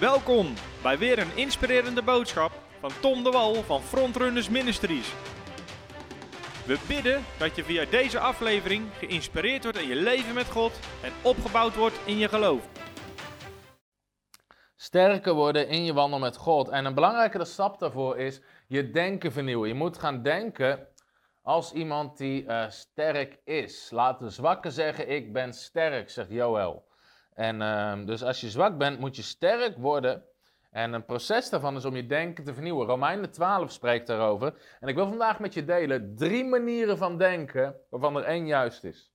Welkom bij weer een inspirerende boodschap van Tom de Wal van Frontrunners Ministries. We bidden dat je via deze aflevering geïnspireerd wordt in je leven met God en opgebouwd wordt in je geloof. Sterker worden in je wandel met God. En een belangrijke stap daarvoor is je denken vernieuwen. Je moet gaan denken als iemand die eh, sterk is. Laat de zwakke zeggen: Ik ben sterk, zegt Joël. En ehm, dus als je zwak bent, moet je sterk worden. En een proces daarvan is om je denken te vernieuwen. Romeinen 12 spreekt daarover. En ik wil vandaag met je delen drie manieren van denken waarvan er één juist is.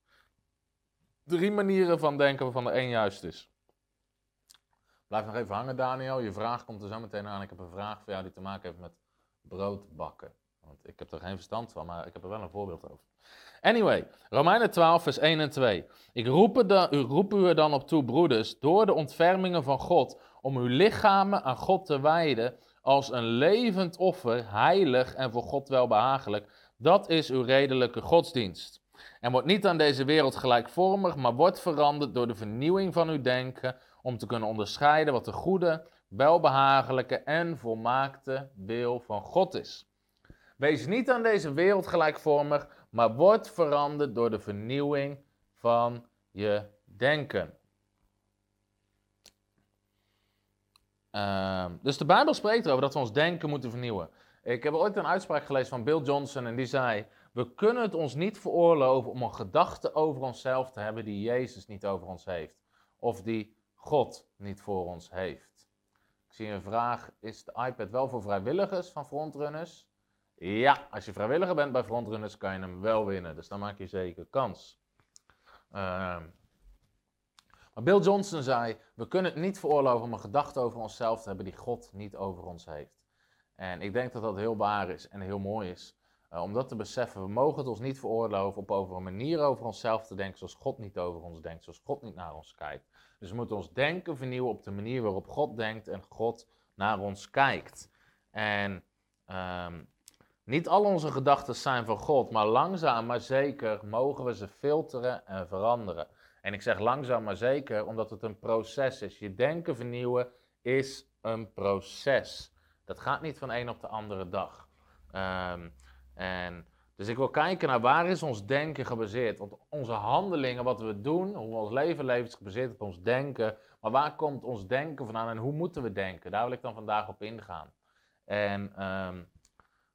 Drie manieren van denken waarvan er één juist is. Blijf nog even hangen, Daniel. Je vraag komt er zo meteen aan. Ik heb een vraag voor jou die te maken heeft met brood bakken. Want ik heb er geen verstand van, maar ik heb er wel een voorbeeld over. Anyway, Romeinen 12, vers 1 en 2. Ik roep, u, roep u er dan op toe, broeders, door de ontfermingen van God, om uw lichamen aan God te wijden als een levend offer, heilig en voor God welbehagelijk. Dat is uw redelijke godsdienst. En wordt niet aan deze wereld gelijkvormig, maar wordt veranderd door de vernieuwing van uw denken, om te kunnen onderscheiden wat de goede, welbehagelijke en volmaakte wil van God is. Wees niet aan deze wereld gelijkvormig, maar word veranderd door de vernieuwing van je denken. Uh, dus de Bijbel spreekt erover dat we ons denken moeten vernieuwen. Ik heb ooit een uitspraak gelezen van Bill Johnson en die zei: We kunnen het ons niet veroorloven om een gedachte over onszelf te hebben die Jezus niet over ons heeft. Of die God niet voor ons heeft. Ik zie een vraag: Is de iPad wel voor vrijwilligers van frontrunners? Ja, als je vrijwilliger bent bij Frontrunners kan je hem wel winnen. Dus dan maak je zeker kans. Uh, maar Bill Johnson zei: We kunnen het niet veroorloven om een gedachte over onszelf te hebben die God niet over ons heeft. En ik denk dat dat heel waar is en heel mooi is. Uh, om dat te beseffen, we mogen het ons niet veroorloven om over een manier over onszelf te denken zoals God niet over ons denkt, zoals God niet naar ons kijkt. Dus we moeten ons denken vernieuwen op de manier waarop God denkt en God naar ons kijkt. En um, niet al onze gedachten zijn van God, maar langzaam maar zeker mogen we ze filteren en veranderen. En ik zeg langzaam maar zeker omdat het een proces is. Je denken vernieuwen is een proces. Dat gaat niet van een op de andere dag. Um, en dus ik wil kijken naar waar is ons denken gebaseerd. Want onze handelingen, wat we doen, hoe ons leven leven, is gebaseerd op ons denken. Maar waar komt ons denken vandaan en hoe moeten we denken? Daar wil ik dan vandaag op ingaan. En um,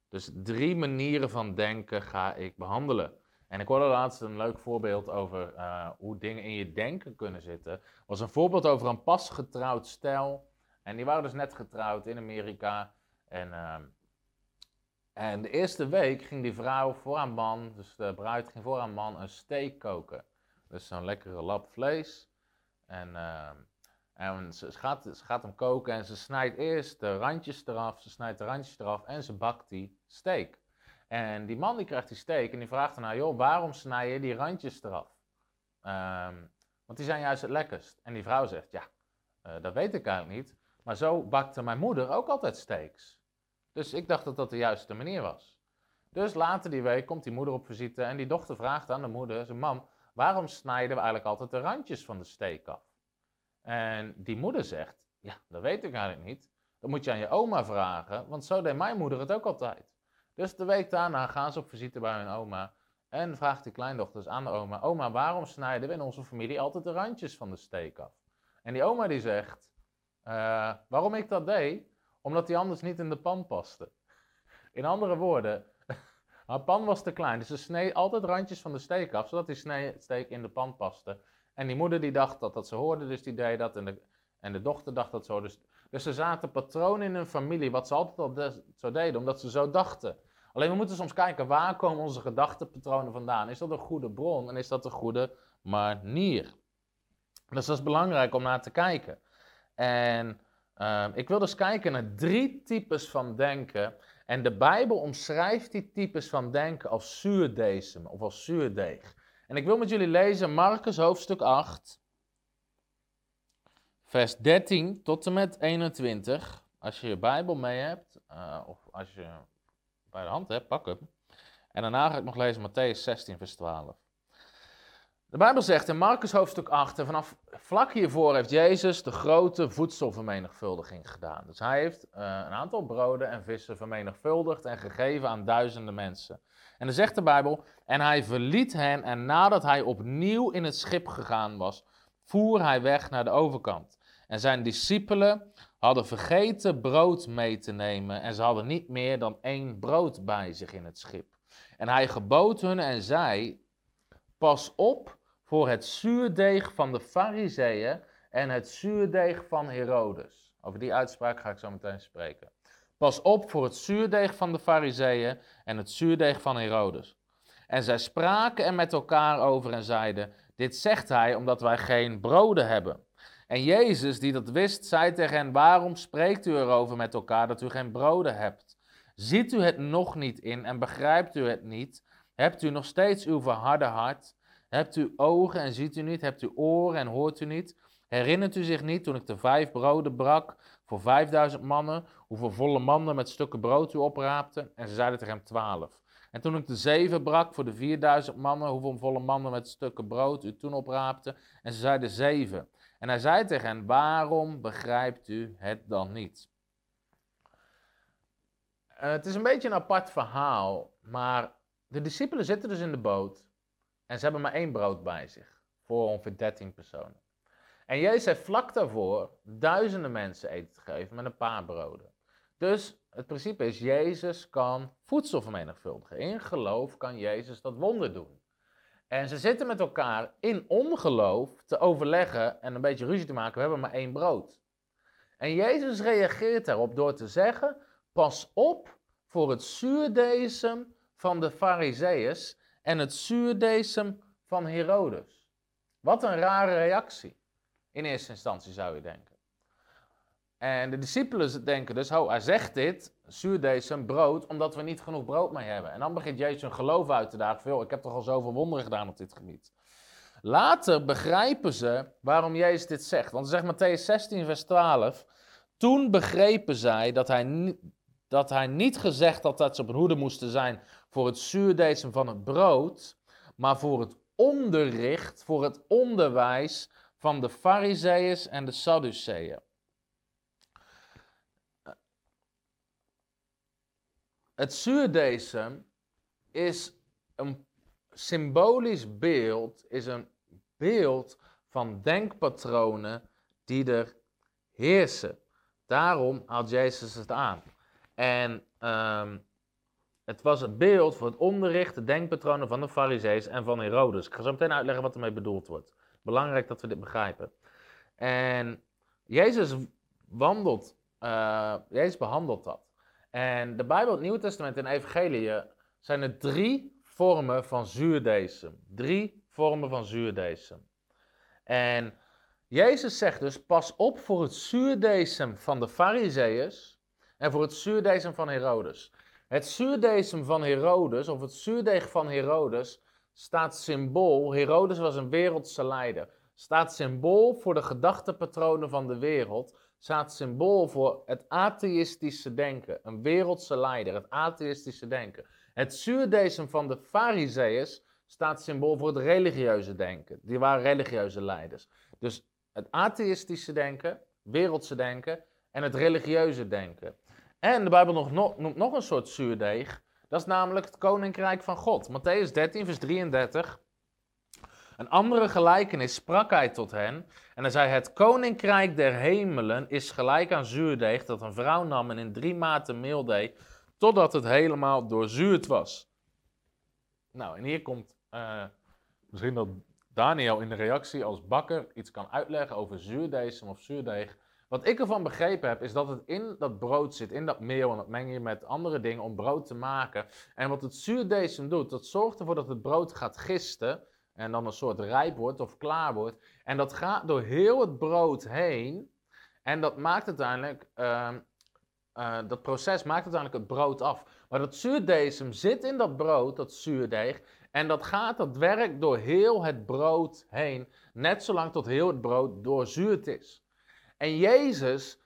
dus drie manieren van denken ga ik behandelen. En ik hoorde laatst een leuk voorbeeld over uh, hoe dingen in je denken kunnen zitten. was een voorbeeld over een pasgetrouwd stel. En die waren dus net getrouwd in Amerika. En, uh, en de eerste week ging die vrouw voor haar man, dus de bruid ging voor haar man een steak koken. Dus zo'n lekkere lap vlees. En uh, en ze gaat, ze gaat hem koken en ze snijdt eerst de randjes eraf, ze snijdt de randjes eraf en ze bakt die steak. En die man die krijgt die steak en die vraagt dan, joh, waarom snij je die randjes eraf? Um, want die zijn juist het lekkerst. En die vrouw zegt, ja, uh, dat weet ik eigenlijk niet. Maar zo bakte mijn moeder ook altijd steaks. Dus ik dacht dat dat de juiste manier was. Dus later die week komt die moeder op visite en die dochter vraagt aan de moeder, zijn mam, waarom snijden we eigenlijk altijd de randjes van de steak af? En die moeder zegt, ja, dat weet ik eigenlijk niet. Dat moet je aan je oma vragen, want zo deed mijn moeder het ook altijd. Dus de week daarna gaan ze op visite bij hun oma en vraagt die kleindochters aan de oma, oma, waarom snijden we in onze familie altijd de randjes van de steek af? En die oma die zegt, uh, waarom ik dat deed? Omdat die anders niet in de pan paste. In andere woorden, haar pan was te klein, dus ze sneed altijd randjes van de steek af, zodat die steek in de pan paste. En die moeder die dacht dat dat ze hoorde, dus die deed dat. En de, en de dochter dacht dat zo. Dus, dus er zaten patronen in hun familie, wat ze altijd al zo deden, omdat ze zo dachten. Alleen we moeten soms kijken, waar komen onze gedachtenpatronen vandaan? Is dat een goede bron en is dat een goede manier? Dus dat is belangrijk om naar te kijken. En uh, ik wil dus kijken naar drie types van denken. En de Bijbel omschrijft die types van denken als zuurdesem of als zuurdeeg. En ik wil met jullie lezen Marcus hoofdstuk 8, vers 13 tot en met 21. Als je je Bijbel mee hebt, uh, of als je bij de hand hebt, pak hem. En daarna ga ik nog lezen Matthäus 16, vers 12. De Bijbel zegt in Marcus hoofdstuk 8, en vanaf vlak hiervoor heeft Jezus de grote voedselvermenigvuldiging gedaan. Dus hij heeft uh, een aantal broden en vissen vermenigvuldigd en gegeven aan duizenden mensen. En dan zegt de Bijbel, en hij verliet hen en nadat hij opnieuw in het schip gegaan was, voer hij weg naar de overkant. En zijn discipelen hadden vergeten brood mee te nemen en ze hadden niet meer dan één brood bij zich in het schip. En hij gebood hun en zei, pas op voor het zuurdeeg van de fariseeën en het zuurdeeg van Herodes. Over die uitspraak ga ik zo meteen spreken. Pas op voor het zuurdeeg van de fariseeën en het zuurdeeg van Herodes. En zij spraken er met elkaar over en zeiden, dit zegt hij omdat wij geen broden hebben. En Jezus, die dat wist, zei tegen hen, waarom spreekt u erover met elkaar dat u geen broden hebt? Ziet u het nog niet in en begrijpt u het niet? Hebt u nog steeds uw verharde hart? Hebt u ogen en ziet u niet? Hebt u oren en hoort u niet? Herinnert u zich niet toen ik de vijf broden brak voor vijfduizend mannen, hoeveel volle mannen met stukken brood u opraapte? En ze zeiden tegen hem twaalf. En toen ik de zeven brak voor de vierduizend mannen, hoeveel volle mannen met stukken brood u toen opraapte? En ze zeiden zeven. En hij zei tegen hen, waarom begrijpt u het dan niet? Uh, het is een beetje een apart verhaal, maar de discipelen zitten dus in de boot en ze hebben maar één brood bij zich, voor ongeveer 13 personen. En Jezus heeft vlak daarvoor duizenden mensen eten te geven met een paar broden. Dus het principe is, Jezus kan voedsel vermenigvuldigen. In geloof kan Jezus dat wonder doen. En ze zitten met elkaar in ongeloof te overleggen en een beetje ruzie te maken. We hebben maar één brood. En Jezus reageert daarop door te zeggen: Pas op voor het zuurdesem van de Fariseeërs en het zuurdesem van Herodes. Wat een rare reactie. In eerste instantie zou je denken. En de discipelen denken dus, oh, hij zegt dit, zuurdesem, brood, omdat we niet genoeg brood mee hebben. En dan begint Jezus hun geloof uit te dagen, veel, ik heb toch al zoveel wonderen gedaan op dit gebied. Later begrijpen ze waarom Jezus dit zegt. Want zegt Matthäus 16, vers 12, toen begrepen zij dat hij, dat hij niet gezegd had dat ze op een hoede moesten zijn voor het zuurdesem van het brood, maar voor het onderricht, voor het onderwijs van de Farizeeërs en de Sadduceeën. Het zuurdesem is een symbolisch beeld, is een beeld van denkpatronen die er heersen. Daarom haalt Jezus het aan. En um, het was het beeld voor het onderricht, de denkpatronen van de Farizees en van Herodes. Ik ga zo meteen uitleggen wat ermee bedoeld wordt. Belangrijk dat we dit begrijpen. En Jezus wandelt, uh, Jezus behandelt dat. En de Bijbel, het Nieuwe Testament en Evangelie zijn er drie vormen van zuurdesem. Drie vormen van zuurdesem. En Jezus zegt dus, pas op voor het zuurdesem van de Farizeeërs en voor het zuurdesem van Herodes. Het zuurdesem van Herodes, of het zuurdeeg van Herodes, staat symbool. Herodes was een wereldse leider. Staat symbool voor de gedachtepatronen van de wereld. Staat symbool voor het atheïstische denken. Een wereldse leider, het atheïstische denken. Het zuurdesem van de Farizeeërs staat symbool voor het religieuze denken. Die waren religieuze leiders. Dus het atheïstische denken, wereldse denken en het religieuze denken. En de Bijbel nog, noemt nog een soort zuurdeeg. Dat is namelijk het koninkrijk van God. Matthäus 13, vers 33. Een andere gelijkenis sprak hij tot hen. En hij zei: Het koninkrijk der hemelen is gelijk aan zuurdeeg dat een vrouw nam en in drie maten meel deed, totdat het helemaal doorzuurd was. Nou, en hier komt uh, misschien dat Daniel in de reactie als bakker iets kan uitleggen over zuurdeesem of zuurdeeg. Wat ik ervan begrepen heb, is dat het in dat brood zit, in dat meel. En dat meng je met andere dingen om brood te maken. En wat het zuurdesem doet, dat zorgt ervoor dat het brood gaat gisten. En dan een soort rijp wordt of klaar wordt. En dat gaat door heel het brood heen. En dat maakt uiteindelijk, uh, uh, dat proces maakt uiteindelijk het brood af. Maar dat zuurdesem zit in dat brood, dat zuurdeeg. En dat gaat, dat werkt door heel het brood heen. Net zolang tot heel het brood doorzuurd is. En Jezus,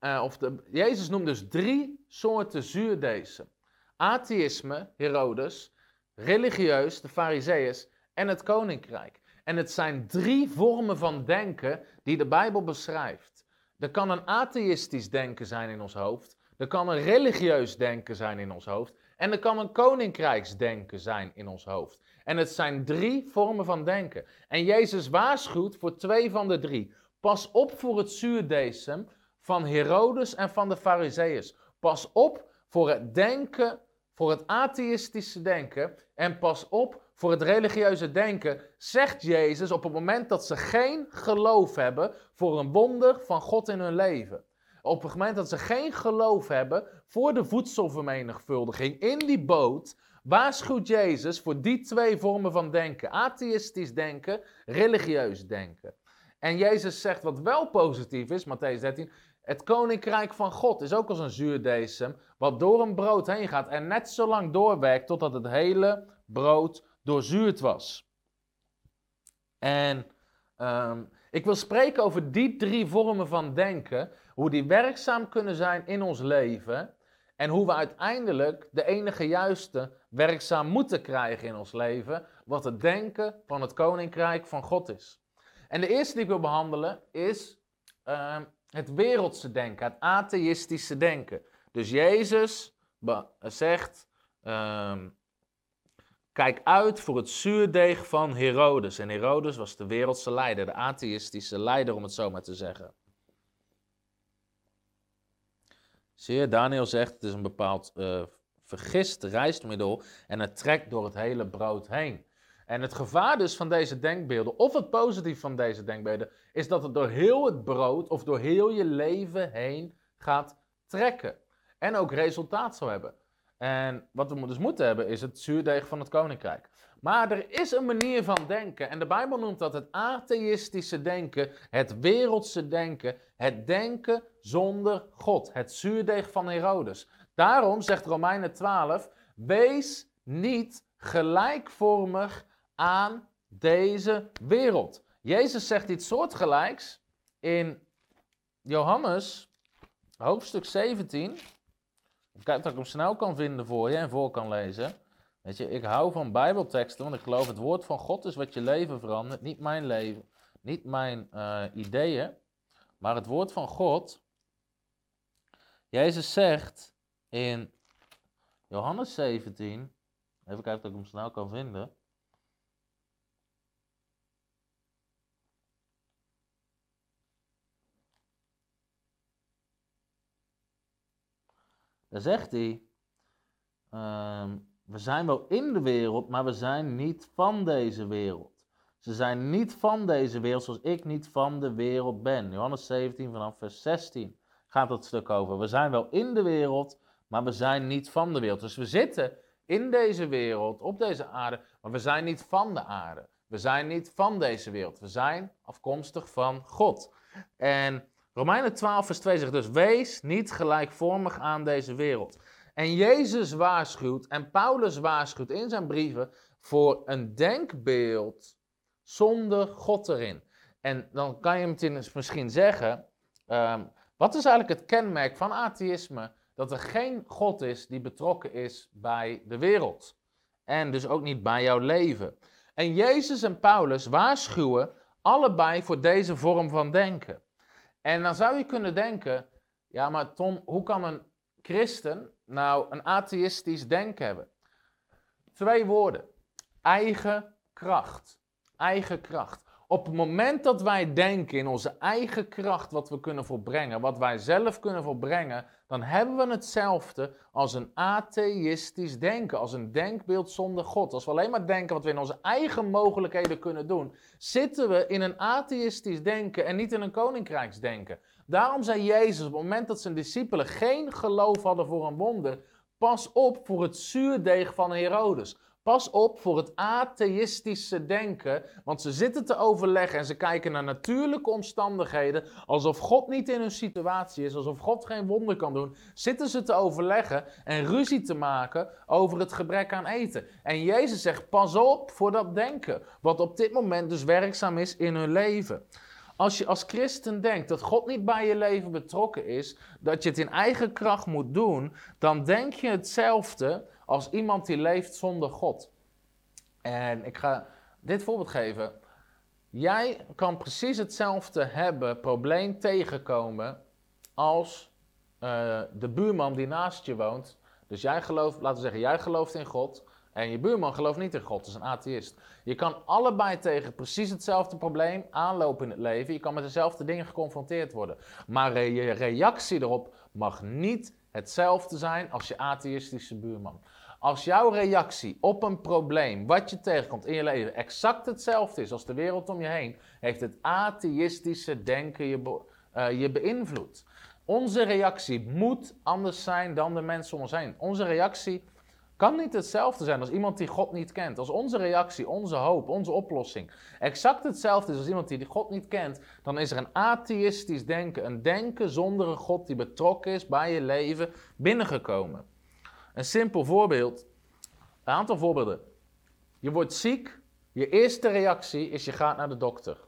uh, of de, Jezus noemt dus drie soorten zuurdesem. Atheïsme, Herodes, religieus, de Farizeeërs en het koninkrijk. En het zijn drie vormen van denken die de Bijbel beschrijft. Er kan een atheïstisch denken zijn in ons hoofd. Er kan een religieus denken zijn in ons hoofd. En er kan een koninkrijksdenken zijn in ons hoofd. En het zijn drie vormen van denken. En Jezus waarschuwt voor twee van de drie. Pas op voor het zuurdesem van Herodes en van de Fariseeërs. Pas op voor het denken, voor het atheïstische denken. En pas op voor het religieuze denken, zegt Jezus op het moment dat ze geen geloof hebben voor een wonder van God in hun leven. Op het moment dat ze geen geloof hebben voor de voedselvermenigvuldiging in die boot, waarschuwt Jezus voor die twee vormen van denken: atheïstisch denken, religieus denken. En Jezus zegt wat wel positief is, Matthäus 13, het koninkrijk van God is ook als een zuurdesem, wat door een brood heen gaat en net zo lang doorwerkt totdat het hele brood doorzuurd was. En um, ik wil spreken over die drie vormen van denken, hoe die werkzaam kunnen zijn in ons leven en hoe we uiteindelijk de enige juiste werkzaam moeten krijgen in ons leven, wat het denken van het koninkrijk van God is. En de eerste die ik wil behandelen is um, het wereldse denken, het atheïstische denken. Dus Jezus zegt, um, kijk uit voor het zuurdeeg van Herodes. En Herodes was de wereldse leider, de atheïstische leider om het zo maar te zeggen. Zie Daniel zegt, het is een bepaald uh, vergist rijstmiddel en het trekt door het hele brood heen. En het gevaar dus van deze denkbeelden, of het positief van deze denkbeelden, is dat het door heel het brood of door heel je leven heen gaat trekken. En ook resultaat zal hebben. En wat we dus moeten hebben is het zuurdeeg van het koninkrijk. Maar er is een manier van denken. En de Bijbel noemt dat het atheïstische denken, het wereldse denken, het denken zonder God. Het zuurdeeg van Herodes. Daarom zegt Romeinen 12: wees niet gelijkvormig aan deze wereld. Jezus zegt iets soortgelijks in Johannes hoofdstuk 17. Kijk dat ik hem snel kan vinden voor je en voor kan lezen. Weet je, ik hou van Bijbelteksten, want ik geloof het woord van God is wat je leven verandert. Niet mijn leven, niet mijn uh, ideeën, maar het woord van God. Jezus zegt in Johannes 17, even kijken of ik hem snel kan vinden. Daar zegt hij, ehm, we zijn wel in de wereld, maar we zijn niet van deze wereld. Ze zijn niet van deze wereld zoals ik niet van de wereld ben. Johannes 17 vanaf vers 16 gaat dat stuk over. We zijn wel in de wereld, maar we zijn niet van de wereld. Dus we zitten in deze wereld, op deze aarde, maar we zijn niet van de aarde. We zijn niet van deze wereld. We zijn afkomstig van God. En Romeinen 12, vers 2 zegt dus: Wees niet gelijkvormig aan deze wereld. En Jezus waarschuwt en Paulus waarschuwt in zijn brieven voor een denkbeeld zonder God erin. En dan kan je hem misschien zeggen: um, wat is eigenlijk het kenmerk van atheïsme? Dat er geen God is die betrokken is bij de wereld. En dus ook niet bij jouw leven. En Jezus en Paulus waarschuwen allebei voor deze vorm van denken. En dan zou je kunnen denken, ja maar Tom, hoe kan een christen nou een atheïstisch denken hebben? Twee woorden. Eigen kracht. Eigen kracht. Op het moment dat wij denken in onze eigen kracht wat we kunnen volbrengen, wat wij zelf kunnen volbrengen, dan hebben we hetzelfde als een atheïstisch denken, als een denkbeeld zonder God. Als we alleen maar denken wat we in onze eigen mogelijkheden kunnen doen, zitten we in een atheïstisch denken en niet in een koninkrijksdenken. Daarom zei Jezus op het moment dat zijn discipelen geen geloof hadden voor een wonder, pas op voor het zuurdeeg van Herodes. Pas op voor het atheïstische denken, want ze zitten te overleggen en ze kijken naar natuurlijke omstandigheden, alsof God niet in hun situatie is, alsof God geen wonder kan doen. Zitten ze te overleggen en ruzie te maken over het gebrek aan eten. En Jezus zegt: pas op voor dat denken, wat op dit moment dus werkzaam is in hun leven. Als je als christen denkt dat God niet bij je leven betrokken is, dat je het in eigen kracht moet doen, dan denk je hetzelfde als iemand die leeft zonder God. En ik ga dit voorbeeld geven. Jij kan precies hetzelfde hebben, probleem tegenkomen, als eh, de buurman die naast je woont. Dus jij gelooft, laten we zeggen, jij gelooft in God. En je buurman gelooft niet in God, is een atheïst. Je kan allebei tegen precies hetzelfde probleem aanlopen in het leven. Je kan met dezelfde dingen geconfronteerd worden. Maar je reactie erop mag niet hetzelfde zijn als je atheïstische buurman. Als jouw reactie op een probleem, wat je tegenkomt in je leven, exact hetzelfde is als de wereld om je heen, heeft het atheïstische denken je, uh, je beïnvloed. Onze reactie moet anders zijn dan de mensen om ons heen. Onze reactie kan niet hetzelfde zijn als iemand die God niet kent. Als onze reactie, onze hoop, onze oplossing exact hetzelfde is als iemand die God niet kent, dan is er een atheïstisch denken, een denken zonder een God die betrokken is bij je leven binnengekomen. Een simpel voorbeeld, een aantal voorbeelden. Je wordt ziek, je eerste reactie is je gaat naar de dokter.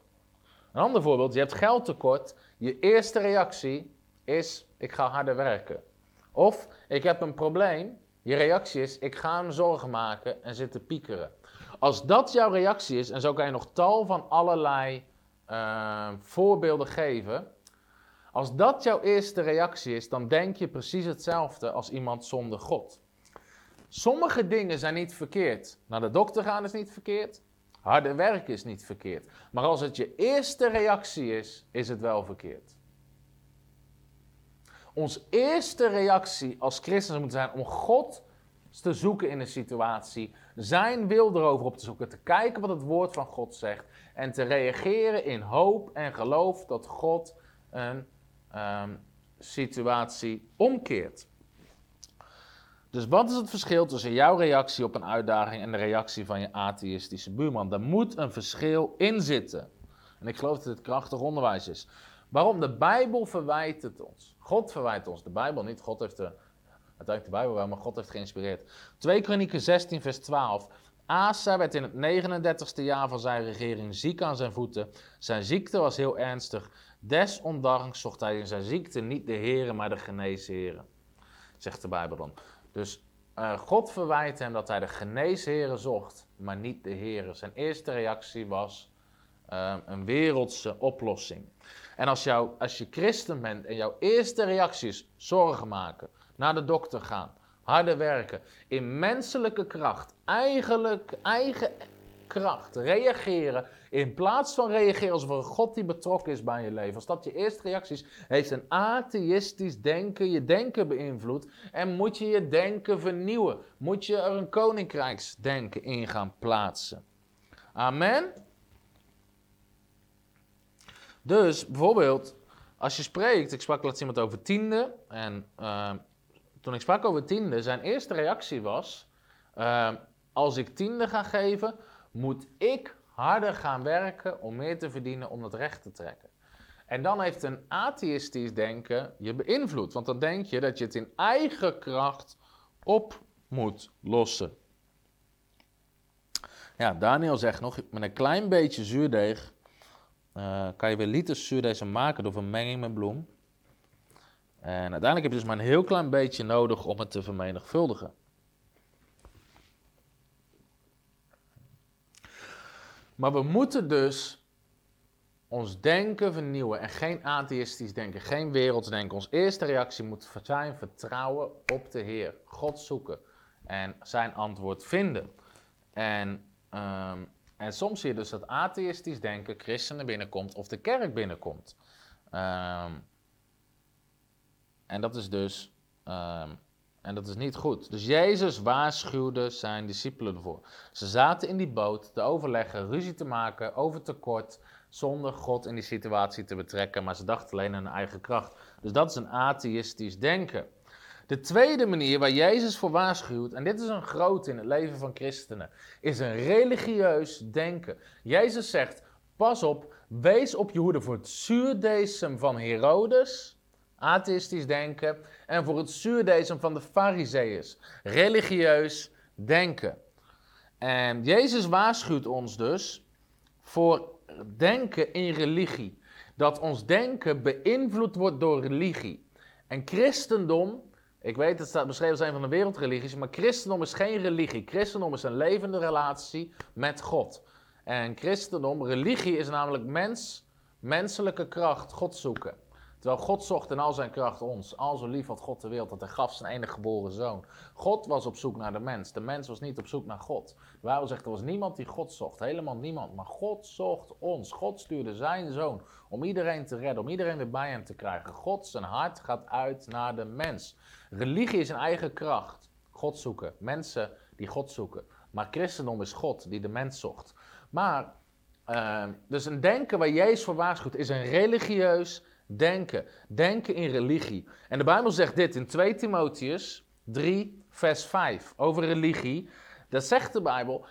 Een ander voorbeeld, je hebt geldtekort, je eerste reactie is ik ga harder werken. Of ik heb een probleem, je reactie is, ik ga me zorgen maken en zitten piekeren. Als dat jouw reactie is, en zo kan je nog tal van allerlei uh, voorbeelden geven. Als dat jouw eerste reactie is, dan denk je precies hetzelfde als iemand zonder God. Sommige dingen zijn niet verkeerd. Naar de dokter gaan is niet verkeerd. Harde werken is niet verkeerd. Maar als het je eerste reactie is, is het wel verkeerd. Ons eerste reactie als christenen moet zijn om God te zoeken in een situatie, zijn wil erover op te zoeken, te kijken wat het woord van God zegt en te reageren in hoop en geloof dat God een um, situatie omkeert. Dus wat is het verschil tussen jouw reactie op een uitdaging en de reactie van je atheïstische buurman? Daar moet een verschil in zitten. En ik geloof dat het krachtig onderwijs is. Waarom? De Bijbel verwijt het ons. God verwijt ons, de Bijbel niet. God heeft de, uiteindelijk de Bijbel wel, maar God heeft geïnspireerd. 2 Kronieken 16, vers 12. Asa werd in het 39ste jaar van zijn regering ziek aan zijn voeten. Zijn ziekte was heel ernstig. Desondanks zocht hij in zijn ziekte niet de Heer, maar de geneesheren. Zegt de Bijbel dan. Dus uh, God verwijt hem dat hij de geneesheren zocht, maar niet de Heer. Zijn eerste reactie was uh, een wereldse oplossing. En als, jou, als je christen bent en jouw eerste reactie is zorgen maken, naar de dokter gaan, harder werken, in menselijke kracht, eigenlijk eigen kracht reageren, in plaats van reageren alsof er een God die betrokken is bij je leven. Als dat je eerste reactie is, heeft een atheïstisch denken je denken beïnvloed en moet je je denken vernieuwen. Moet je er een koninkrijksdenken in gaan plaatsen. Amen. Dus bijvoorbeeld, als je spreekt, ik sprak laatst iemand over tiende. En uh, toen ik sprak over tiende, zijn eerste reactie was: uh, als ik tiende ga geven, moet ik harder gaan werken om meer te verdienen om dat recht te trekken. En dan heeft een atheïstisch denken je beïnvloed. Want dan denk je dat je het in eigen kracht op moet lossen. Ja, Daniel zegt nog, met een klein beetje zuurdeeg uh, kan je weer liters zuurdeeg maken door vermenging met bloem. En uiteindelijk heb je dus maar een heel klein beetje nodig om het te vermenigvuldigen. Maar we moeten dus ons denken vernieuwen en geen atheïstisch denken, geen wereldsdenken. Onze eerste reactie moet zijn vertrouwen op de Heer, God zoeken en zijn antwoord vinden. En, um, en soms zie je dus dat atheïstisch denken christenen binnenkomt of de kerk binnenkomt. Um, en dat is dus um, en dat is niet goed. Dus Jezus waarschuwde zijn discipelen ervoor. Ze zaten in die boot te overleggen, ruzie te maken over tekort, zonder God in die situatie te betrekken, maar ze dachten alleen aan hun eigen kracht. Dus dat is een atheïstisch denken. De tweede manier waar Jezus voor waarschuwt, en dit is een groot in het leven van christenen, is een religieus denken. Jezus zegt: Pas op, wees op je hoede voor het zuurdesem van Herodes atheïstisch denken en voor het zuurdezen van de fariseeërs, religieus denken. En Jezus waarschuwt ons dus voor denken in religie. Dat ons denken beïnvloed wordt door religie. En christendom, ik weet het staat beschreven een van de wereldreligies, maar christendom is geen religie. Christendom is een levende relatie met God. En christendom, religie is namelijk mens, menselijke kracht, God zoeken. Terwijl God zocht in al zijn kracht ons. Al zo lief had God de wereld dat hij gaf zijn enige geboren zoon. God was op zoek naar de mens. De mens was niet op zoek naar God. De Bijbel zegt er was niemand die God zocht. Helemaal niemand. Maar God zocht ons. God stuurde zijn zoon om iedereen te redden. Om iedereen weer bij hem te krijgen. God zijn hart gaat uit naar de mens. Religie is een eigen kracht. God zoeken. Mensen die God zoeken. Maar christendom is God die de mens zocht. Maar, uh, dus een denken waar Jezus voor waarschuwt is een religieus denken. Denken in religie. En de Bijbel zegt dit in 2 Timotheus 3, vers 5 over religie. Dat zegt de Bijbel.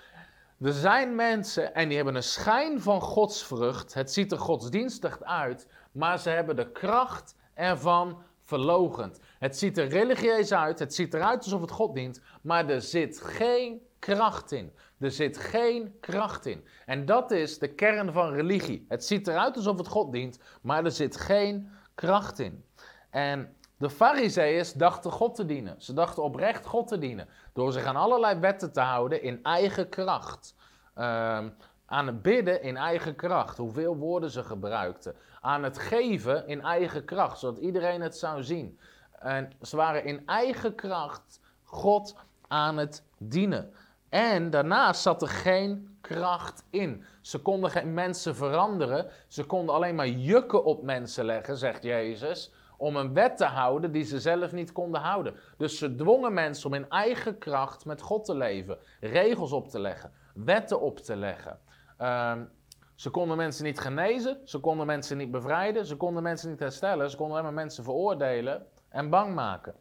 Er zijn mensen en die hebben een schijn van godsvrucht. Het ziet er godsdienstig uit, maar ze hebben de kracht ervan verlogend. Het ziet er religieus uit, het ziet eruit alsof het God dient, maar er zit geen kracht in. Er zit geen kracht in. En dat is de kern van religie. Het ziet eruit alsof het God dient, maar er zit geen kracht in. En de Farizeeërs dachten God te dienen. Ze dachten oprecht God te dienen. Door zich aan allerlei wetten te houden in eigen kracht. Ehm, aan het bidden in eigen kracht, hoeveel woorden ze gebruikten. Aan het geven in eigen kracht, zodat iedereen het zou zien. En ze waren in eigen kracht God aan het dienen. En daarnaast zat er geen kracht in. Ze konden geen mensen veranderen. Ze konden alleen maar jukken op mensen leggen, zegt Jezus. Om een wet te houden die ze zelf niet konden houden. Dus ze dwongen mensen om in eigen kracht met God te leven. Regels op te leggen. Wetten op te leggen. Ehm, ze konden mensen niet genezen. Ze konden mensen niet bevrijden. Ze konden mensen niet herstellen. Ze konden alleen maar mensen veroordelen en bang maken.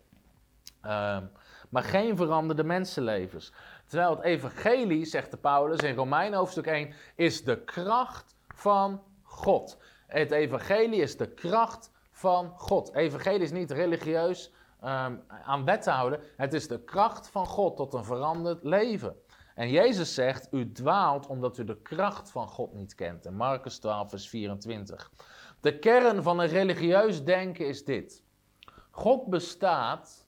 Um, maar geen veranderde mensenlevens. Terwijl het evangelie, zegt de Paulus in Romein hoofdstuk 1, is de kracht van God. Het evangelie is de kracht van God. Evangelie is niet religieus um, aan wet te houden. Het is de kracht van God tot een veranderd leven. En Jezus zegt, u dwaalt omdat u de kracht van God niet kent. In Marcus 12, vers 24. De kern van een religieus denken is dit. God bestaat,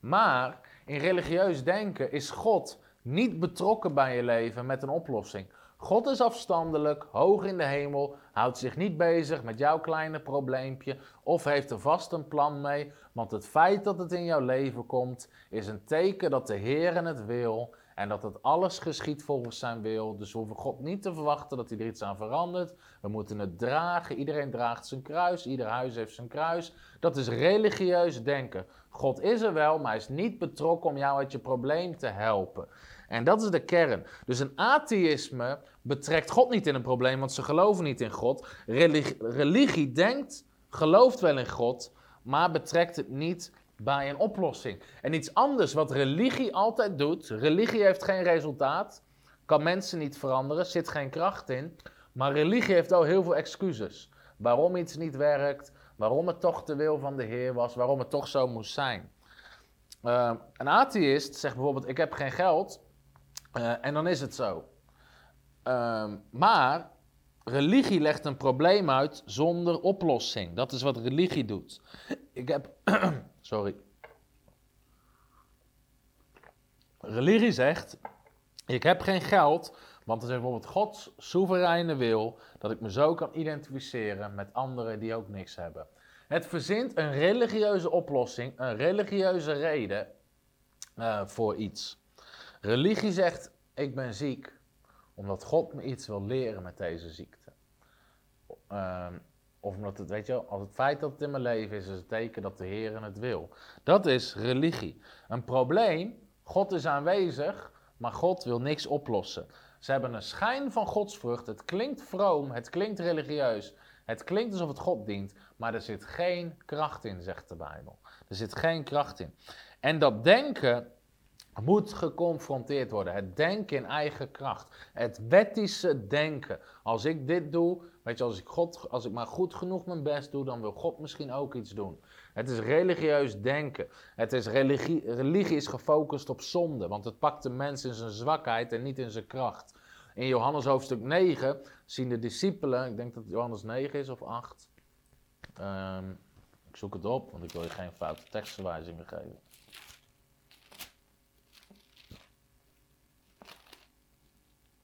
maar in religieus denken is God niet betrokken bij je leven met een oplossing. God is afstandelijk, hoog in de hemel, houdt zich niet bezig met jouw kleine probleempje of heeft er vast een plan mee. Want het feit dat het in jouw leven komt, is een teken dat de Heer het wil en dat het alles geschiet volgens zijn wil. Dus we hoeven God niet te verwachten dat hij er iets aan verandert. We moeten het dragen. Iedereen draagt zijn kruis. Ieder huis heeft zijn kruis. Dat is religieus denken. God is er wel, maar hij is niet betrokken om jou uit je probleem te helpen. En dat is de kern. Dus een atheïsme betrekt God niet in een probleem, want ze geloven niet in God. Religie, religie denkt, gelooft wel in God, maar betrekt het niet bij een oplossing. En iets anders wat religie altijd doet, religie heeft geen resultaat, kan mensen niet veranderen, zit geen kracht in, maar religie heeft al heel veel excuses. Waarom iets niet werkt, waarom het toch de wil van de Heer was, waarom het toch zo moest zijn. Uh, een atheïst zegt bijvoorbeeld: Ik heb geen geld, uh, en dan is het zo. Uh, maar religie legt een probleem uit zonder oplossing. Dat is wat religie doet. Ik heb. sorry. Religie zegt: Ik heb geen geld, want het is bijvoorbeeld Gods soevereine wil dat ik me zo kan identificeren met anderen die ook niks hebben. Het verzint een religieuze oplossing, een religieuze reden uh, voor iets. Religie zegt: Ik ben ziek omdat God me iets wil leren met deze ziekte. Uh, of omdat het, weet je, als het feit dat het in mijn leven is, is het teken dat de Heer het wil. Dat is religie. Een probleem, God is aanwezig, maar God wil niks oplossen. Ze hebben een schijn van godsvrucht. Het klinkt vroom, het klinkt religieus, het klinkt alsof het God dient, maar er zit geen kracht in, zegt de Bijbel. Er zit geen kracht in. En dat denken moet geconfronteerd worden. Het denken in eigen kracht. Het wettische denken. Als ik dit doe, weet je, als ik, God, als ik maar goed genoeg mijn best doe, dan wil God misschien ook iets doen. Het is religieus denken. Het is religie, religie is gefocust op zonde, want het pakt de mens in zijn zwakheid en niet in zijn kracht. In Johannes hoofdstuk 9 zien de discipelen, ik denk dat het Johannes 9 is of 8. Um, ik zoek het op, want ik wil je geen foute tekstverwijzingen geven.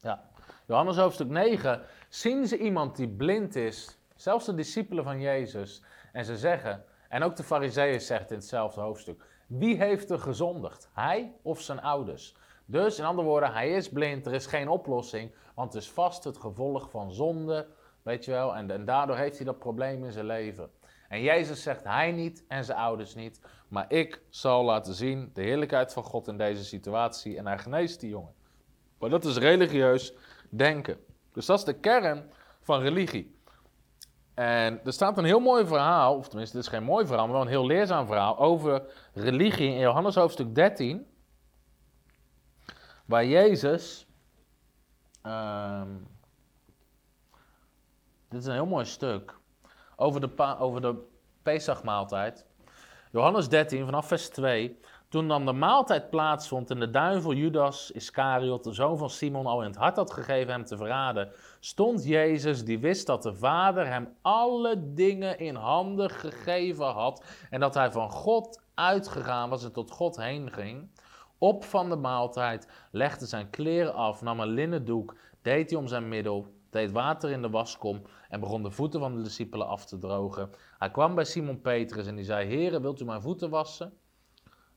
Ja, Johannes hoofdstuk 9, zien ze iemand die blind is, zelfs de discipelen van Jezus, en ze zeggen, en ook de fariseeën zegt in hetzelfde hoofdstuk, wie heeft er gezondigd? Hij of zijn ouders? Dus in andere woorden, hij is blind, er is geen oplossing, want het is vast het gevolg van zonde, weet je wel, en, en daardoor heeft hij dat probleem in zijn leven. En Jezus zegt hij niet en zijn ouders niet, maar ik zal laten zien de heerlijkheid van God in deze situatie en hij geneest die jongen. Maar dat is religieus denken. Dus dat is de kern van religie. En er staat een heel mooi verhaal, of tenminste, het is geen mooi verhaal, maar wel een heel leerzaam verhaal over religie in Johannes hoofdstuk 13. Waar Jezus. ehm, dit is een heel mooi stuk. Over de, over de Pesachmaaltijd. Johannes 13, vanaf vers 2. Toen dan de maaltijd plaatsvond en de duivel Judas Iscariot, de zoon van Simon, al in het hart had gegeven hem te verraden, stond Jezus, die wist dat de Vader hem alle dingen in handen gegeven had en dat hij van God uitgegaan was en tot God heen ging, op van de maaltijd, legde zijn kleren af, nam een linnen doek, deed hij om zijn middel, deed water in de waskom en begon de voeten van de discipelen af te drogen. Hij kwam bij Simon Petrus en die zei, Heere, wilt u mijn voeten wassen?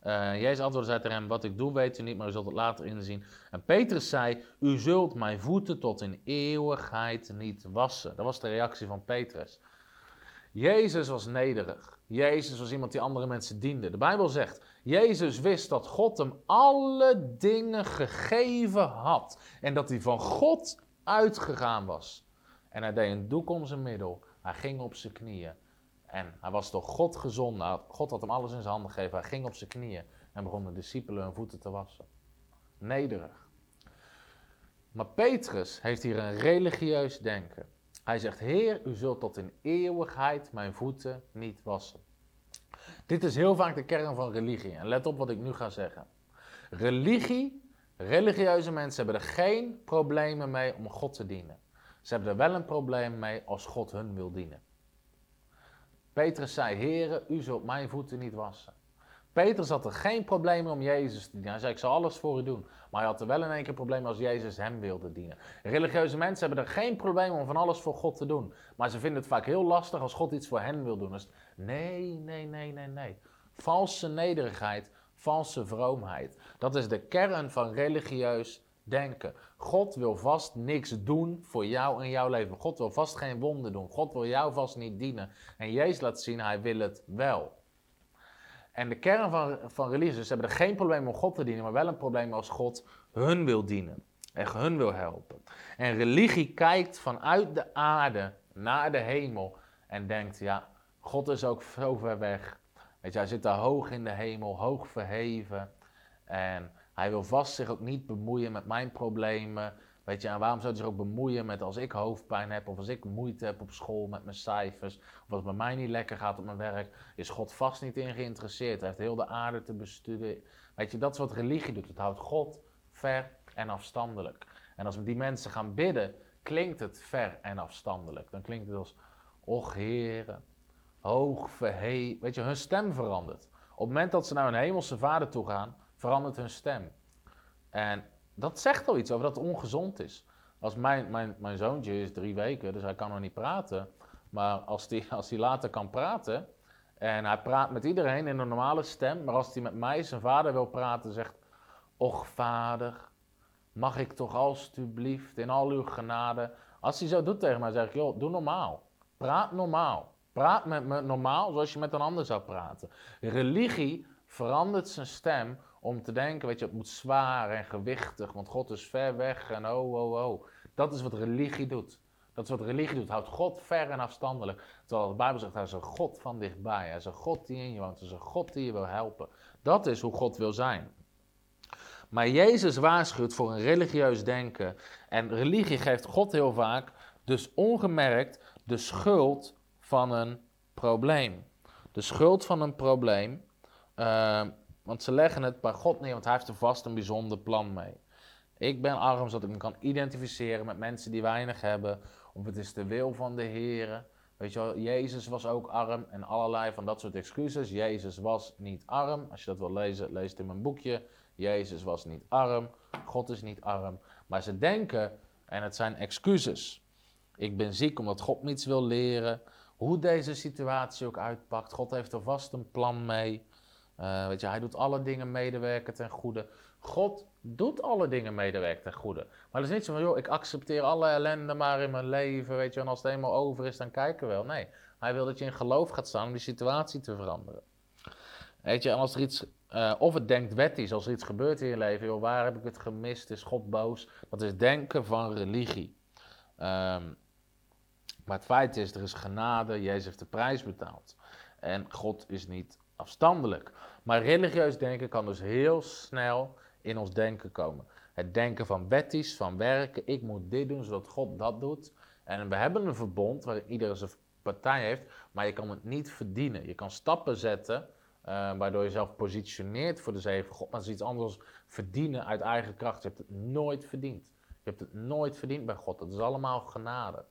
Eh, Jezus antwoordde zei tegen hem, wat ik doe weet u niet, maar u zult het later inzien. En Petrus zei, u zult mijn voeten tot in eeuwigheid niet wassen. Dat was de reactie van Petrus. Jezus was nederig. Jezus was iemand die andere mensen diende. De Bijbel zegt, Jezus wist dat God hem alle dingen gegeven had. En dat hij van God uitgegaan was. En hij deed een doek om zijn middel. Hij ging op zijn knieën. En hij was door God gezonden. God had hem alles in zijn handen gegeven. Hij ging op zijn knieën en begon de discipelen hun voeten te wassen. Nederig. Maar Petrus heeft hier een religieus denken. Hij zegt, Heer, u zult tot in eeuwigheid mijn voeten niet wassen. Dit is heel vaak de kern van religie. En let op wat ik nu ga zeggen. Religie, religieuze mensen hebben er geen problemen mee om God te dienen. Ze hebben er wel een probleem mee als God hun wil dienen. Petrus zei, Heere, u zult mijn voeten niet wassen. Petrus had er geen probleem om Jezus te dienen. Hij zei, ik zal alles voor u doen. Maar hij had er wel in één keer probleem als Jezus hem wilde dienen. Religieuze mensen hebben er geen probleem om van alles voor God te doen. Maar ze vinden het vaak heel lastig als God iets voor hen wil doen. Nee, nee, nee, nee, nee. Valse nederigheid, valse vroomheid. Dat is de kern van religieus denken. God wil vast niks doen voor jou in jouw leven. God wil vast geen wonder doen. God wil jou vast niet dienen. En Jezus laat zien, hij wil het wel. En de kern van, van religie is, ze hebben er geen probleem om God te dienen, maar wel een probleem als God hun wil dienen. En hun wil helpen. En religie kijkt vanuit de aarde naar de hemel en denkt, ja, God is ook zo ver weg. Weet je, hij zit daar hoog in de hemel, hoog verheven. En hij wil vast zich ook niet bemoeien met mijn problemen. Weet je, en waarom zou hij zich ook bemoeien met als ik hoofdpijn heb, of als ik moeite heb op school met mijn cijfers, of als het bij mij niet lekker gaat op mijn werk, is God vast niet in geïnteresseerd. Hij heeft heel de aarde te bestuderen. Weet je, dat is wat religie doet. Het houdt God ver en afstandelijk. En als we die mensen gaan bidden, klinkt het ver en afstandelijk. Dan klinkt het als, och heren, hoog verheven. Weet je, hun stem verandert. Op het moment dat ze naar hun hemelse vader toe gaan, verandert hun stem. En dat zegt al iets over dat het ongezond is. Als mijn, mijn, mijn zoontje is drie weken, dus hij kan nog niet praten. Maar als hij als die later kan praten, en hij praat met iedereen in een normale stem, maar als hij met mij, zijn vader, wil praten, zegt: Och vader, mag ik toch alstublieft in al uw genade. Als hij zo doet tegen mij, zeg ik: Joh, doe normaal. Praat normaal. Praat met me normaal, zoals je met een ander zou praten. Religie verandert zijn stem om te denken, weet je, het moet zwaar en gewichtig, want God is ver weg en oh, oh, oh. Dat is wat religie doet. Dat is wat religie doet, houdt God ver en afstandelijk. Terwijl de Bijbel zegt, hij is een God van dichtbij. Hij is een God die in je woont, hij is een God die je wil helpen. Dat is hoe God wil zijn. Maar Jezus waarschuwt voor een religieus denken. En religie geeft God heel vaak, dus ongemerkt, de schuld van een probleem. De schuld van een probleem. Uh, want ze leggen het bij God neer, want hij heeft er vast een bijzonder plan mee. Ik ben arm, zodat ik me kan identificeren met mensen die weinig hebben. Of het is de wil van de Heer. Weet je wel, Jezus was ook arm en allerlei van dat soort excuses. Jezus was niet arm. Als je dat wil lezen, lees het in mijn boekje. Jezus was niet arm. God is niet arm. Maar ze denken, En het zijn excuses. Ik ben ziek omdat God niets wil leren. Hoe deze situatie ook uitpakt. God heeft er vast een plan mee. Uh, weet je, hij doet alle dingen medewerken ten goede. God doet alle dingen medewerken ten goede. Maar het is niet zo van, joh, ik accepteer alle ellende maar in mijn leven, weet je, en als het eenmaal over is, dan kijken we wel. Nee, hij wil dat je in geloof gaat staan om die situatie te veranderen. Weet je, en als er iets, uh, of het denkt wettisch, als er iets gebeurt in je leven, joh, waar heb ik het gemist, is God boos? Dat is denken van religie. Um, maar het feit is, er is genade, Jezus heeft de prijs betaald. En God is niet afstandelijk. Maar religieus denken kan dus heel snel in ons denken komen. Het denken van wetties, van werken, ik moet dit doen zodat God dat doet. En we hebben een verbond waar ieder zijn partij heeft, maar je kan het niet verdienen. Je kan stappen zetten, uh, waardoor je jezelf positioneert voor de zegen van God. Maar is iets anders verdienen uit eigen kracht. Je hebt het nooit verdiend. Je hebt het nooit verdiend bij God. Het is allemaal genade.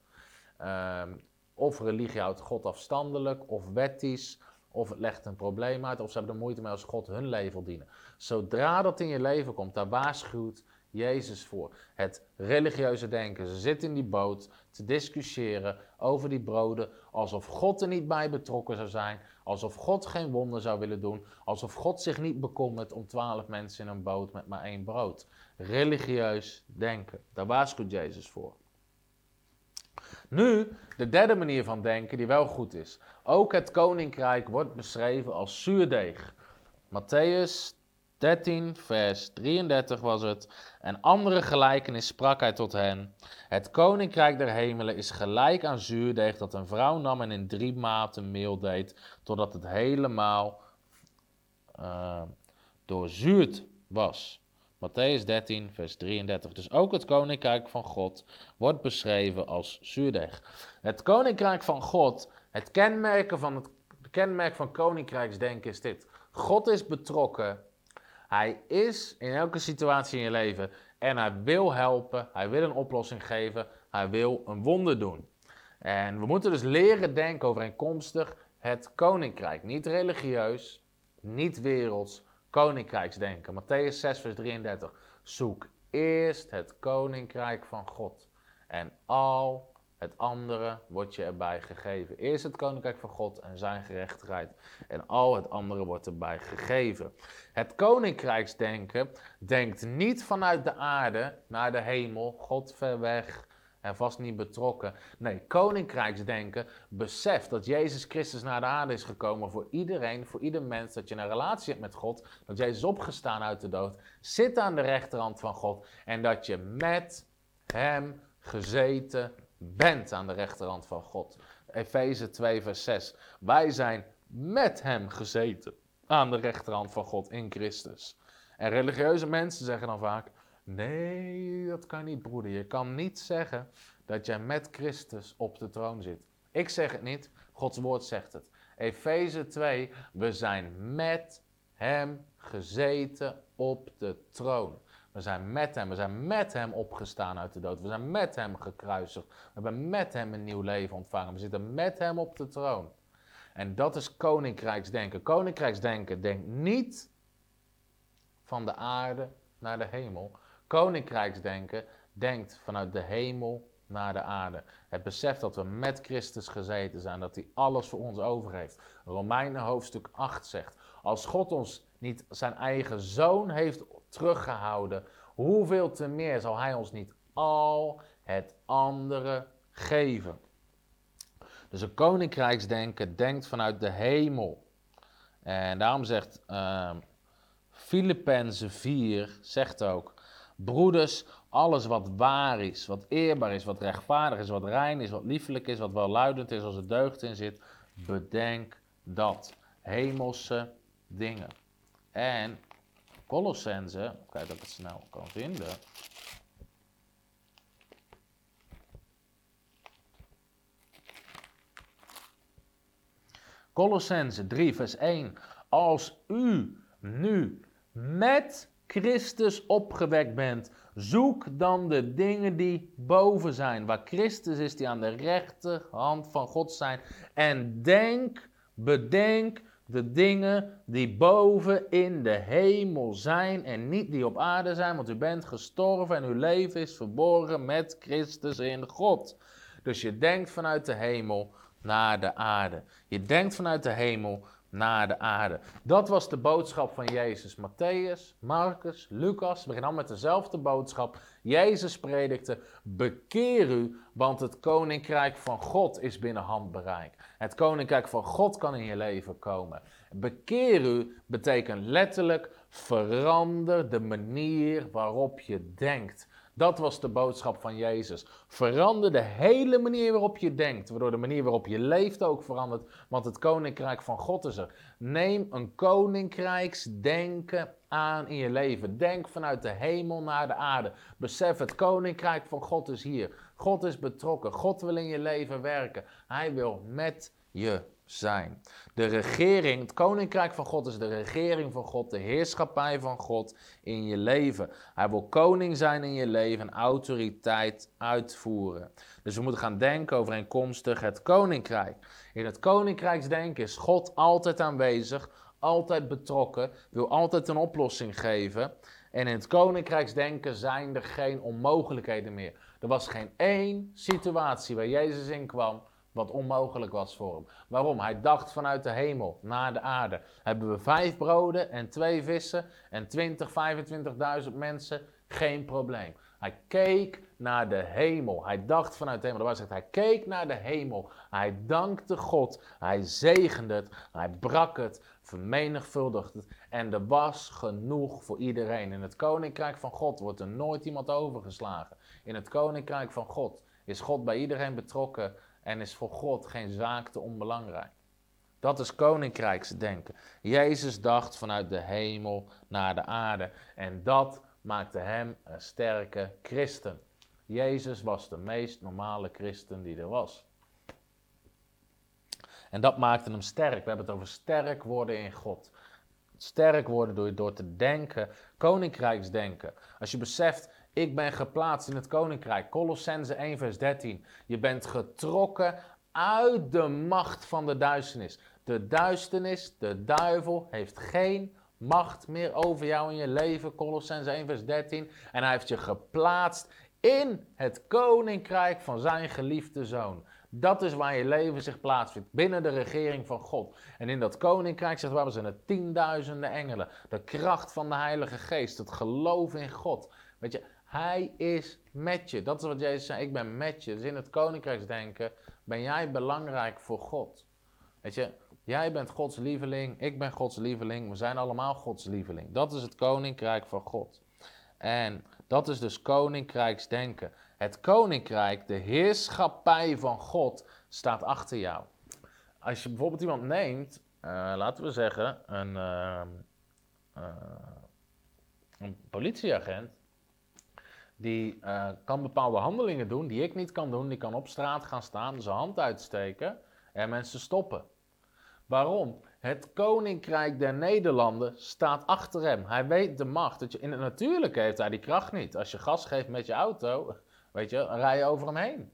Ehm, of religie houdt God afstandelijk, of wettisch, of het legt een probleem uit, of ze hebben er moeite mee als God hun leven dienen. Zodra dat in je leven komt, daar waarschuwt Jezus voor. Het religieuze denken. Ze zitten in die boot te discussiëren over die broden, alsof God er niet bij betrokken zou zijn, alsof God geen wonder zou willen doen, alsof God zich niet bekommert om twaalf mensen in een boot met maar één brood. Religieus denken. Daar waarschuwt Jezus voor. Nu, de derde manier van denken die wel goed is. Ook het koninkrijk wordt beschreven als zuurdeeg. Matthäus 13, vers 33 was het. En andere gelijkenis sprak hij tot hen. Het koninkrijk der hemelen is gelijk aan zuurdeeg dat een vrouw nam en in drie maten meel deed, totdat het helemaal uh, doorzuurd was. Matthäus 13, vers 33. Dus ook het koninkrijk van God wordt beschreven als zuurdeeg. Het koninkrijk van God, het kenmerk van het kenmerk van koninkrijksdenken is dit. God is betrokken. Hij is in elke situatie in je leven en hij wil helpen, hij wil een oplossing geven, hij wil een wonder doen. En we moeten dus leren denken overeenkomstig het koninkrijk. Niet religieus, niet werelds, koninkrijksdenken. Matthäus 6, vers 33. Zoek eerst het koninkrijk van God. En al het andere wordt je erbij gegeven. Eerst het koninkrijk van God en zijn gerechtigheid. En al het andere wordt erbij gegeven. Het koninkrijksdenken denkt niet vanuit de aarde naar de hemel, God ver weg en vast niet betrokken. Nee, koninkrijksdenken beseft dat Jezus Christus naar de aarde is gekomen voor iedereen, voor ieder mens, dat je een relatie hebt met God, dat Jezus opgestaan uit de dood, zit aan de rechterhand van God en dat je met Hem gezeten bent aan de rechterhand van God. Efeze 2, vers 6. Wij zijn met Hem gezeten aan de rechterhand van God in Christus. En religieuze mensen zeggen dan vaak: Nee, dat kan niet, broeder. Je kan niet zeggen dat jij met Christus op de troon zit. Ik zeg het niet, Gods woord zegt het. Efeze 2, we zijn met Hem gezeten op de troon. We zijn met Hem, we zijn met Hem opgestaan uit de dood. We zijn met Hem gekruisigd. We hebben met Hem een nieuw leven ontvangen. We zitten met Hem op de troon. En dat is koninkrijksdenken. Koninkrijksdenken denkt niet van de aarde naar de hemel, Koninkrijksdenken denkt vanuit de hemel naar de aarde. Het besef dat we met Christus gezeten zijn, dat hij alles voor ons over heeft. Romeinen hoofdstuk 8 zegt, als God ons niet zijn eigen zoon heeft teruggehouden, hoeveel te meer zal hij ons niet al het andere geven? Dus een koninkrijksdenken denkt vanuit de hemel. En daarom zegt uh, Filippenzen 4, zegt ook, Broeders, alles wat waar is, wat eerbaar is, wat rechtvaardig is, wat rein is, wat liefelijk is, wat welluidend is, als er deugd in zit, bedenk dat. Hemelse dingen. En Colossense, kijk dat ik het snel kan vinden. Colossense 3, vers 1. Als u nu met Christus opgewekt bent, zoek dan de dingen die boven zijn, waar Christus is, die aan de rechterhand van God zijn. En denk, bedenk de dingen die boven in de hemel zijn en niet die op aarde zijn, want u bent gestorven en uw leven is verborgen met Christus in God. Dus je denkt vanuit de hemel naar de aarde. Je denkt vanuit de hemel naar de aarde. Dat was de boodschap van Jezus. Matthäus, Marcus, Lucas beginnen allemaal met dezelfde boodschap. Jezus predikte: Bekeer u, want het koninkrijk van God is binnen handbereik. Het koninkrijk van God kan in je leven komen. Bekeer u betekent letterlijk verander de manier waarop je denkt. Dat was de boodschap van Jezus. Verander de hele manier waarop je denkt, waardoor de manier waarop je leeft ook verandert, want het koninkrijk van God is er. Neem een koninkrijksdenken aan in je leven. Denk vanuit de hemel naar de aarde. Besef, het koninkrijk van God is hier. God is betrokken. God wil in je leven werken. Hij wil met je zijn. De regering, het koninkrijk van God is de regering van God, de heerschappij van God in je leven. Hij wil koning zijn in je leven en autoriteit uitvoeren. Dus we moeten gaan denken overeenkomstig het koninkrijk. In het koninkrijksdenken is God altijd aanwezig, altijd betrokken, wil altijd een oplossing geven. En in het koninkrijksdenken zijn er geen onmogelijkheden meer. Er was geen één situatie waar Jezus in kwam wat onmogelijk was voor hem. Waarom? Hij dacht vanuit de hemel naar de aarde. Hebben we vijf broden en twee vissen en 20, 25.000 mensen? Geen probleem. Hij keek naar de hemel. Hij dacht vanuit de hemel. De zegt, hij keek naar de hemel. Hij dankte God. Hij zegende het. Hij brak het. Vermenigvuldigde het. En er was genoeg voor iedereen. In het koninkrijk van God wordt er nooit iemand overgeslagen. In het koninkrijk van God is God bij iedereen betrokken en is voor God geen zaak te onbelangrijk. Dat is koninkrijksdenken. Jezus dacht vanuit de hemel naar de aarde en dat maakte hem een sterke christen. Jezus was de meest normale christen die er was. En dat maakte hem sterk. We hebben het over sterk worden in God. Sterk worden door, door te denken, koninkrijksdenken. Als je beseft, ik ben geplaatst in het koninkrijk. Colossense 1, vers 13. Je bent getrokken uit de macht van de duisternis. De duisternis, de duivel, heeft geen macht meer over jou in je leven. Colossense 1, vers 13. En hij heeft je geplaatst in het koninkrijk van zijn geliefde zoon. Dat is waar je leven zich plaatsvindt, binnen de regering van God. En in dat koninkrijk, zegt waar zijn er tienduizenden engelen. De kracht van de Heilige Geest, het geloof in God. Weet je, hij is met je. Dat is wat Jezus zei, ik ben met je. Dus in het koninkrijksdenken ben jij belangrijk voor God. Weet je, jij bent Gods lieveling, ik ben Gods lieveling, we zijn allemaal Gods lieveling. Dat is het koninkrijk van God. En dat is dus koninkrijksdenken. Het koninkrijk, de heerschappij van God, staat achter jou. Als je bijvoorbeeld iemand neemt, uh, laten we zeggen, een, uh, uh, een politieagent, die uh, kan bepaalde handelingen doen die ik niet kan doen. Die kan op straat gaan staan, zijn hand uitsteken en mensen stoppen. Waarom? Het koninkrijk der Nederlanden staat achter hem. Hij weet de macht. Dat je, in het natuurlijke heeft hij die kracht niet. Als je gas geeft met je auto, weet je, rij je over hem heen.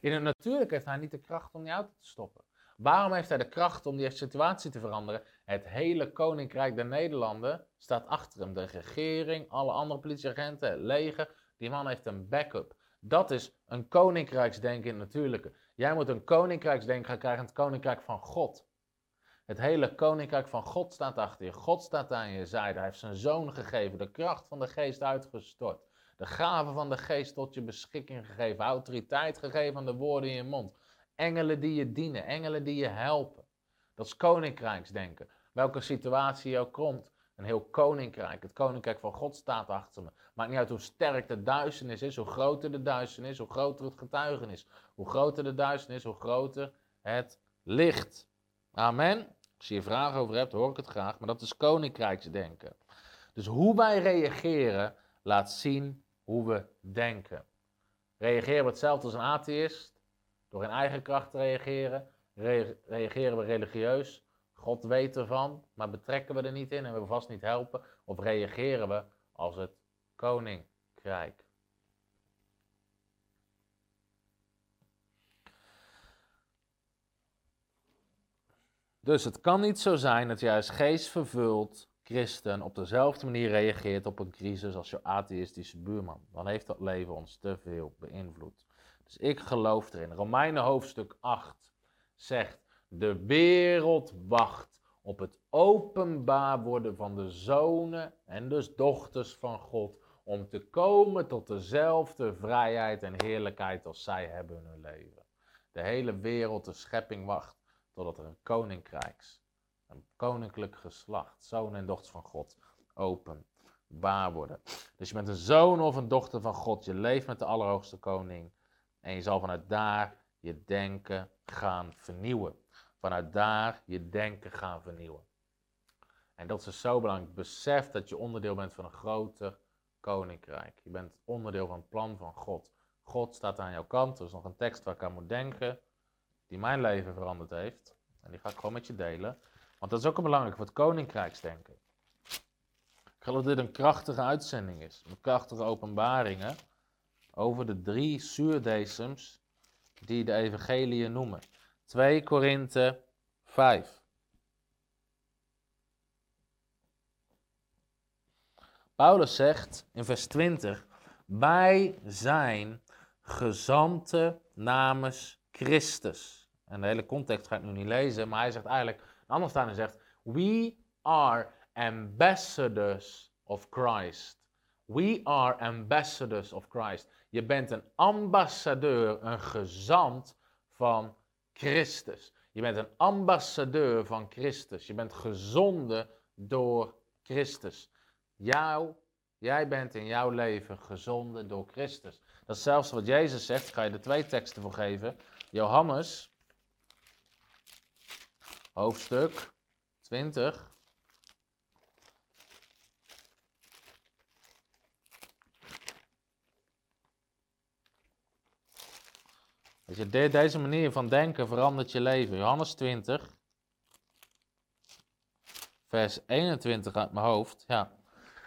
In het natuurlijke heeft hij niet de kracht om die auto te stoppen. Waarom heeft hij de kracht om die situatie te veranderen? Het hele koninkrijk der Nederlanden staat achter hem. De regering, alle andere politieagenten, leger. Die man heeft een backup. Dat is een koninkrijksdenken in het natuurlijke. Jij moet een koninkrijksdenken gaan krijgen, het koninkrijk van God. Het hele koninkrijk van God staat achter je. God staat aan je zijde. Hij heeft zijn zoon gegeven, de kracht van de geest uitgestort. De gave van de geest tot je beschikking gegeven. Autoriteit gegeven aan de woorden in je mond. Engelen die je dienen, engelen die je helpen. Dat is koninkrijksdenken. Welke situatie je ook komt, een heel koninkrijk. Het koninkrijk van God staat achter me. Maakt niet uit hoe sterk de duisternis is, hoe groter de duisternis, hoe groter het getuigenis. Hoe groter de duisternis, hoe groter het licht. Amen. Als je hier vragen over hebt, hoor ik het graag, maar dat is koninkrijksdenken. Dus hoe wij reageren, laat zien hoe we denken. Reageren we hetzelfde als een atheïst? Door in eigen kracht te reageren? reageren we religieus? God weet ervan, maar betrekken we er niet in en we vast niet helpen? Of reageren we als het koninkrijk? Dus het kan niet zo zijn dat als geestvervuld christen op dezelfde manier reageert op een crisis als je atheïstische buurman. Dan heeft dat leven ons te veel beïnvloed. Dus ik geloof erin. Romeinen hoofdstuk 8 zegt, de wereld wacht op het openbaar worden van de zonen en dus dochters van God, om te komen tot dezelfde vrijheid en heerlijkheid als zij hebben in hun leven. De hele wereld, de schepping wacht totdat er een koninkrijks, een koninklijk geslacht, zonen en dochters van God, openbaar worden. Dus je bent een zoon of een dochter van God, je leeft met de Allerhoogste Koning en je zal vanuit daar je denken gaan vernieuwen. Vanuit daar je denken gaan vernieuwen. En dat is dus zo belangrijk. Besef dat je onderdeel bent van een groter koninkrijk. Je bent onderdeel van het plan van God. God staat aan jouw kant. Er is nog een tekst waar ik aan moet denken, die mijn leven veranderd heeft. En die ga ik gewoon met je delen. Want dat is ook belangrijk voor het koninkrijksdenken. Ik geloof dat dit een krachtige uitzending is. Met krachtige openbaringen over de drie zuurdesems die de evangelie noemen. 2 Korinthe 5. Paulus zegt in vers 20: Wij zijn gezanten namens Christus. En de hele context ga ik nu niet lezen, maar hij zegt eigenlijk, een ander staan zegt: We are ambassadors of Christ. We are ambassadors of Christ. Je bent een ambassadeur, een gezant van Christus. Je bent een ambassadeur van Christus. Je bent gezonden door Christus. Jou, jij bent in jouw leven gezonden door Christus. Dat is zelfs wat Jezus zegt. Ga je er twee teksten voor geven. Johannes, hoofdstuk 20. Als je de, deze manier van denken verandert je leven. Johannes 20, vers 21 uit mijn hoofd. Ja.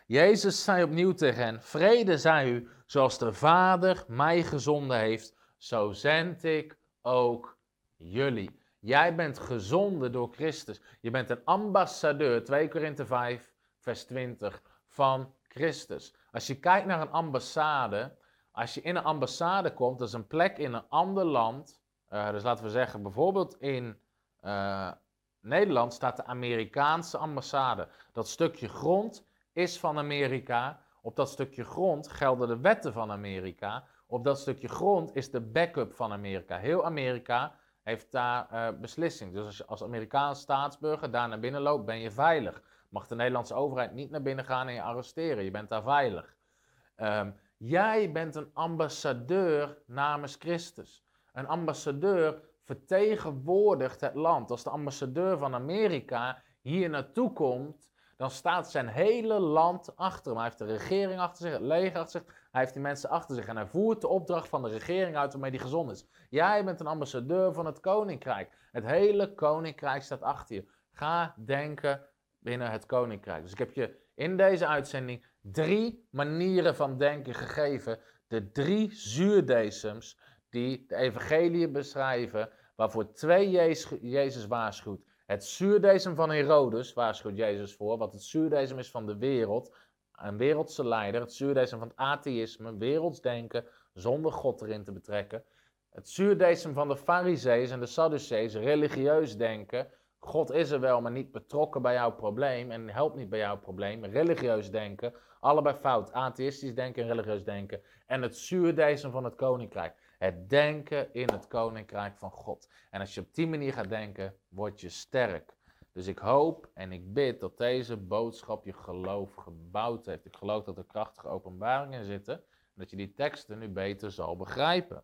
Jezus zei opnieuw tegen hen: Vrede zij u, zoals de Vader mij gezonden heeft, zo zend ik ook jullie. Jij bent gezonden door Christus. Je bent een ambassadeur, 2 Korinthe 5, vers 20, van Christus. Als je kijkt naar een ambassade, als je in een ambassade komt, dat is een plek in een ander land. Uh, dus laten we zeggen, bijvoorbeeld in uh, Nederland staat de Amerikaanse ambassade. Dat stukje grond is van Amerika. Op dat stukje grond gelden de wetten van Amerika. Op dat stukje grond is de backup van Amerika. Heel Amerika heeft daar uh, beslissing. Dus als je als Amerikaanse staatsburger daar naar binnen loopt, ben je veilig. Mag de Nederlandse overheid niet naar binnen gaan en je arresteren. Je bent daar veilig. Um, Jij bent een ambassadeur namens Christus. Een ambassadeur vertegenwoordigt het land. Als de ambassadeur van Amerika hier naartoe komt, dan staat zijn hele land achter hem. Hij heeft de regering achter zich, het leger achter zich. Hij heeft die mensen achter zich en hij voert de opdracht van de regering uit waarmee hij gezond is. Jij bent een ambassadeur van het koninkrijk. Het hele koninkrijk staat achter je. Ga denken binnen het koninkrijk. Dus ik heb je in deze uitzending drie manieren van denken gegeven. De drie zuurdesems die de evangelie beschrijven, waarvoor twee Jezus, waarschuwt. Het zuurdesem van Herodes waarschuwt Jezus voor, wat het zuurdesem is van de wereld, een wereldse leider. Het zuurdesem van het atheïsme, wereldsdenken, zonder God erin te betrekken. Het zuurdesem van de farisees en de sadducees, religieus denken, God is er wel, maar niet betrokken bij jouw probleem en helpt niet bij jouw probleem. Religieus denken, allebei fout. Atheïstisch denken en religieus denken. En het zuurdesem van het koninkrijk. Het denken in het koninkrijk van God. En als je op die manier gaat denken, word je sterk. Dus ik hoop en ik bid dat deze boodschap je geloof gebouwd heeft. Ik geloof dat er krachtige openbaringen zitten. En dat je die teksten nu beter zal begrijpen.